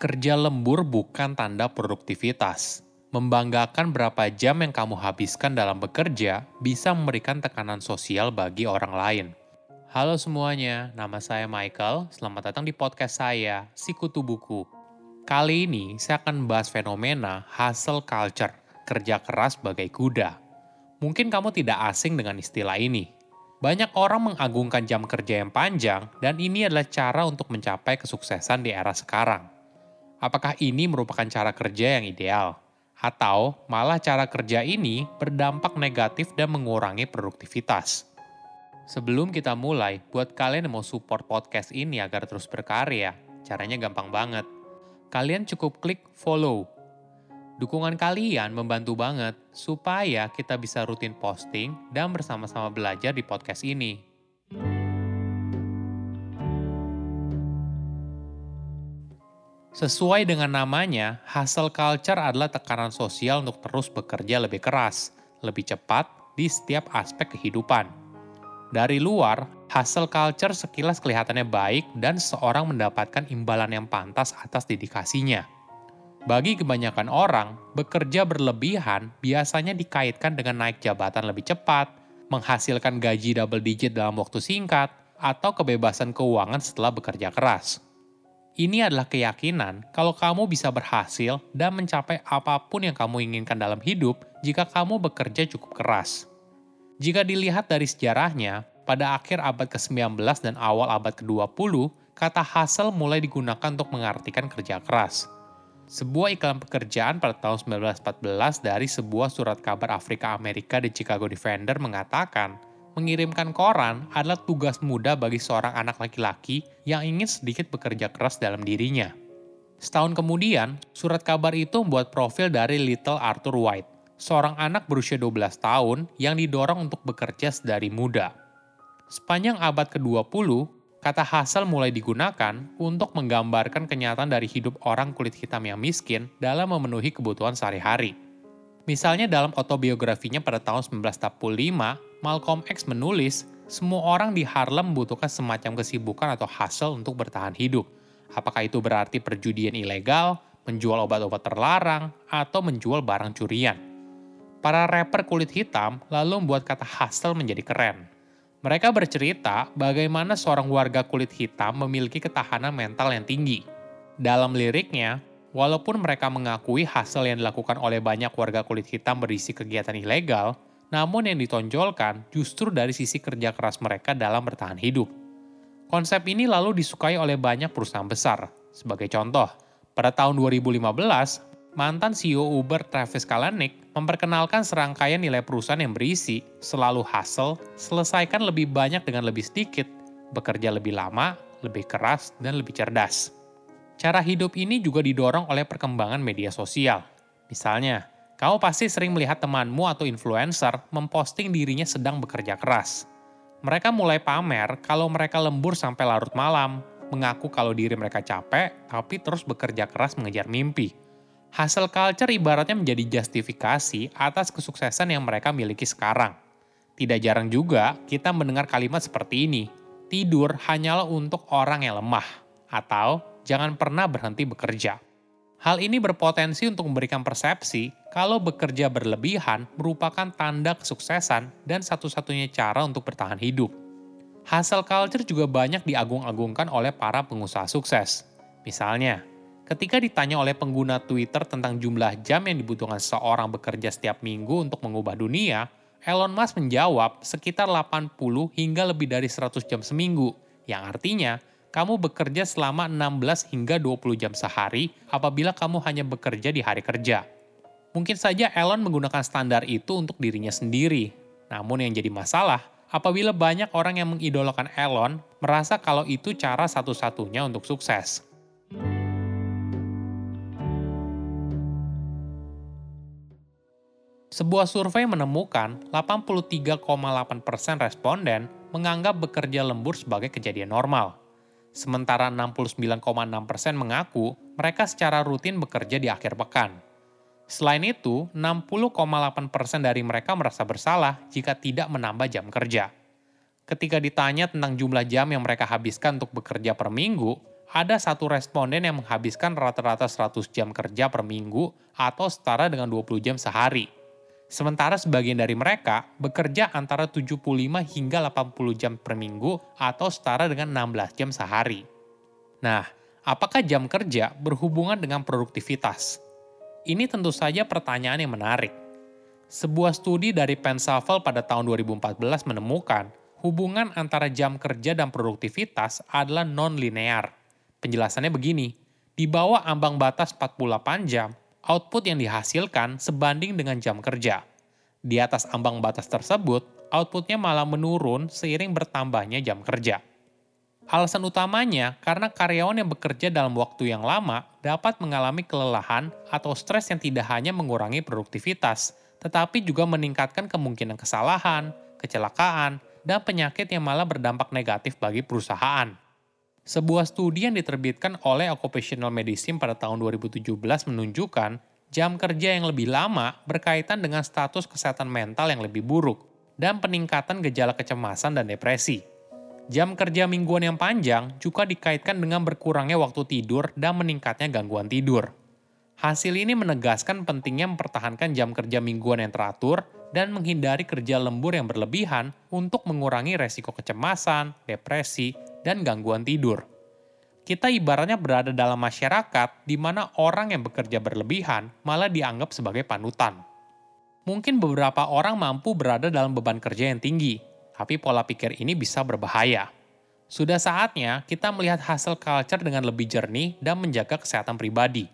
Kerja lembur bukan tanda produktivitas. Membanggakan berapa jam yang kamu habiskan dalam bekerja bisa memberikan tekanan sosial bagi orang lain. Halo semuanya, nama saya Michael. Selamat datang di podcast saya, Sikutu Buku. Kali ini saya akan membahas fenomena hustle culture, kerja keras bagai kuda. Mungkin kamu tidak asing dengan istilah ini. Banyak orang mengagungkan jam kerja yang panjang, dan ini adalah cara untuk mencapai kesuksesan di era sekarang. Apakah ini merupakan cara kerja yang ideal? Atau malah cara kerja ini berdampak negatif dan mengurangi produktivitas? Sebelum kita mulai, buat kalian yang mau support podcast ini agar terus berkarya, caranya gampang banget. Kalian cukup klik follow. Dukungan kalian membantu banget supaya kita bisa rutin posting dan bersama-sama belajar di podcast ini. Sesuai dengan namanya, hustle culture adalah tekanan sosial untuk terus bekerja lebih keras, lebih cepat di setiap aspek kehidupan. Dari luar, hustle culture sekilas kelihatannya baik dan seorang mendapatkan imbalan yang pantas atas dedikasinya. Bagi kebanyakan orang, bekerja berlebihan biasanya dikaitkan dengan naik jabatan lebih cepat, menghasilkan gaji double digit dalam waktu singkat, atau kebebasan keuangan setelah bekerja keras. Ini adalah keyakinan kalau kamu bisa berhasil dan mencapai apa pun yang kamu inginkan dalam hidup jika kamu bekerja cukup keras. Jika dilihat dari sejarahnya, pada akhir abad ke-19 dan awal abad ke-20, kata hustle mulai digunakan untuk mengartikan kerja keras. Sebuah iklan pekerjaan pada tahun 1914 dari sebuah surat kabar Afrika Amerika di Chicago Defender mengatakan, mengirimkan koran adalah tugas mudah bagi seorang anak laki-laki yang ingin sedikit bekerja keras dalam dirinya. Setahun kemudian, surat kabar itu membuat profil dari Little Arthur White, seorang anak berusia 12 tahun yang didorong untuk bekerja sedari muda. Sepanjang abad ke-20, kata hasil mulai digunakan untuk menggambarkan kenyataan dari hidup orang kulit hitam yang miskin dalam memenuhi kebutuhan sehari-hari. Misalnya dalam autobiografinya pada tahun 1945, Malcolm X menulis, semua orang di Harlem membutuhkan semacam kesibukan atau hustle untuk bertahan hidup. Apakah itu berarti perjudian ilegal, menjual obat-obat terlarang, atau menjual barang curian? Para rapper kulit hitam lalu membuat kata hustle menjadi keren. Mereka bercerita bagaimana seorang warga kulit hitam memiliki ketahanan mental yang tinggi. Dalam liriknya, walaupun mereka mengakui hasil yang dilakukan oleh banyak warga kulit hitam berisi kegiatan ilegal, namun yang ditonjolkan justru dari sisi kerja keras mereka dalam bertahan hidup. Konsep ini lalu disukai oleh banyak perusahaan besar. Sebagai contoh, pada tahun 2015, mantan CEO Uber Travis Kalanick memperkenalkan serangkaian nilai perusahaan yang berisi selalu hustle, selesaikan lebih banyak dengan lebih sedikit, bekerja lebih lama, lebih keras, dan lebih cerdas. Cara hidup ini juga didorong oleh perkembangan media sosial. Misalnya, kamu pasti sering melihat temanmu atau influencer memposting dirinya sedang bekerja keras. Mereka mulai pamer kalau mereka lembur sampai larut malam, mengaku kalau diri mereka capek, tapi terus bekerja keras mengejar mimpi. Hasil culture ibaratnya menjadi justifikasi atas kesuksesan yang mereka miliki sekarang. Tidak jarang juga kita mendengar kalimat seperti ini, tidur hanyalah untuk orang yang lemah, atau jangan pernah berhenti bekerja. Hal ini berpotensi untuk memberikan persepsi kalau bekerja berlebihan merupakan tanda kesuksesan dan satu-satunya cara untuk bertahan hidup. Hustle culture juga banyak diagung-agungkan oleh para pengusaha sukses. Misalnya, Ketika ditanya oleh pengguna Twitter tentang jumlah jam yang dibutuhkan seseorang bekerja setiap minggu untuk mengubah dunia, Elon Musk menjawab sekitar 80 hingga lebih dari 100 jam seminggu, yang artinya kamu bekerja selama 16 hingga 20 jam sehari apabila kamu hanya bekerja di hari kerja. Mungkin saja Elon menggunakan standar itu untuk dirinya sendiri. Namun yang jadi masalah, apabila banyak orang yang mengidolakan Elon merasa kalau itu cara satu-satunya untuk sukses. Sebuah survei menemukan 83,8% responden menganggap bekerja lembur sebagai kejadian normal. Sementara 69,6% mengaku mereka secara rutin bekerja di akhir pekan. Selain itu, 60,8% dari mereka merasa bersalah jika tidak menambah jam kerja. Ketika ditanya tentang jumlah jam yang mereka habiskan untuk bekerja per minggu, ada satu responden yang menghabiskan rata-rata 100 jam kerja per minggu atau setara dengan 20 jam sehari. Sementara sebagian dari mereka bekerja antara 75 hingga 80 jam per minggu atau setara dengan 16 jam sehari. Nah, apakah jam kerja berhubungan dengan produktivitas? Ini tentu saja pertanyaan yang menarik. Sebuah studi dari Pensavel pada tahun 2014 menemukan hubungan antara jam kerja dan produktivitas adalah non-linear. Penjelasannya begini, di bawah ambang batas 48 jam, output yang dihasilkan sebanding dengan jam kerja. Di atas ambang batas tersebut, outputnya malah menurun seiring bertambahnya jam kerja. Alasan utamanya karena karyawan yang bekerja dalam waktu yang lama dapat mengalami kelelahan atau stres yang tidak hanya mengurangi produktivitas, tetapi juga meningkatkan kemungkinan kesalahan, kecelakaan, dan penyakit yang malah berdampak negatif bagi perusahaan. Sebuah studi yang diterbitkan oleh Occupational Medicine pada tahun 2017 menunjukkan jam kerja yang lebih lama berkaitan dengan status kesehatan mental yang lebih buruk dan peningkatan gejala kecemasan dan depresi. Jam kerja mingguan yang panjang juga dikaitkan dengan berkurangnya waktu tidur dan meningkatnya gangguan tidur. Hasil ini menegaskan pentingnya mempertahankan jam kerja mingguan yang teratur dan menghindari kerja lembur yang berlebihan untuk mengurangi resiko kecemasan, depresi, dan gangguan tidur. Kita ibaratnya berada dalam masyarakat di mana orang yang bekerja berlebihan malah dianggap sebagai panutan. Mungkin beberapa orang mampu berada dalam beban kerja yang tinggi, tapi pola pikir ini bisa berbahaya. Sudah saatnya kita melihat hasil culture dengan lebih jernih dan menjaga kesehatan pribadi.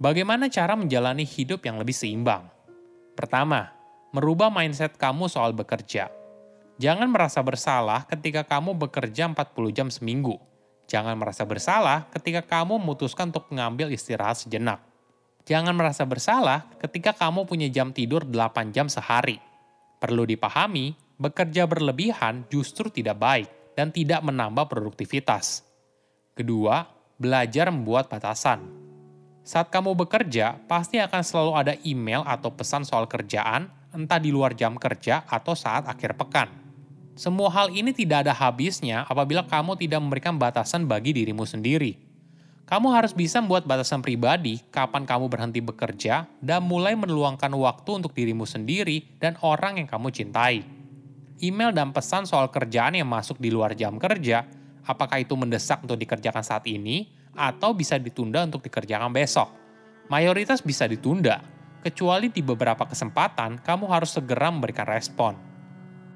Bagaimana cara menjalani hidup yang lebih seimbang? Pertama, merubah mindset kamu soal bekerja. Jangan merasa bersalah ketika kamu bekerja 40 jam seminggu. Jangan merasa bersalah ketika kamu memutuskan untuk mengambil istirahat sejenak. Jangan merasa bersalah ketika kamu punya jam tidur 8 jam sehari. Perlu dipahami, bekerja berlebihan justru tidak baik dan tidak menambah produktivitas. Kedua, belajar membuat batasan. Saat kamu bekerja, pasti akan selalu ada email atau pesan soal kerjaan entah di luar jam kerja atau saat akhir pekan. Semua hal ini tidak ada habisnya apabila kamu tidak memberikan batasan bagi dirimu sendiri. Kamu harus bisa membuat batasan pribadi kapan kamu berhenti bekerja dan mulai meluangkan waktu untuk dirimu sendiri dan orang yang kamu cintai. Email dan pesan soal kerjaan yang masuk di luar jam kerja, apakah itu mendesak untuk dikerjakan saat ini atau bisa ditunda untuk dikerjakan besok? Mayoritas bisa ditunda, kecuali di beberapa kesempatan kamu harus segera memberikan respon.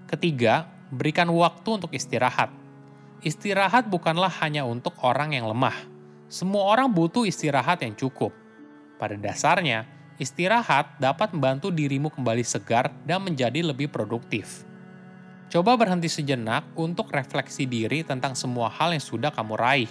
Ketiga, berikan waktu untuk istirahat. Istirahat bukanlah hanya untuk orang yang lemah. Semua orang butuh istirahat yang cukup. Pada dasarnya, istirahat dapat membantu dirimu kembali segar dan menjadi lebih produktif. Coba berhenti sejenak untuk refleksi diri tentang semua hal yang sudah kamu raih